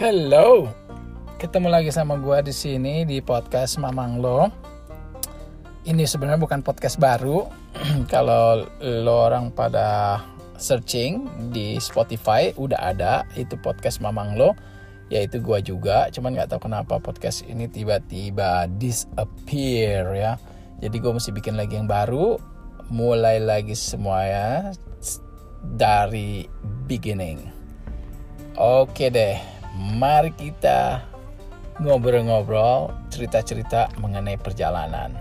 Hello, ketemu lagi sama gue di sini di podcast Mamang Lo. Ini sebenarnya bukan podcast baru. Kalau lo orang pada searching di Spotify udah ada itu podcast Mamang Lo, yaitu gue juga. Cuman nggak tahu kenapa podcast ini tiba-tiba disappear ya. Jadi gue mesti bikin lagi yang baru, mulai lagi semuanya dari beginning. Oke deh mari kita ngobrol-ngobrol, cerita-cerita mengenai perjalanan.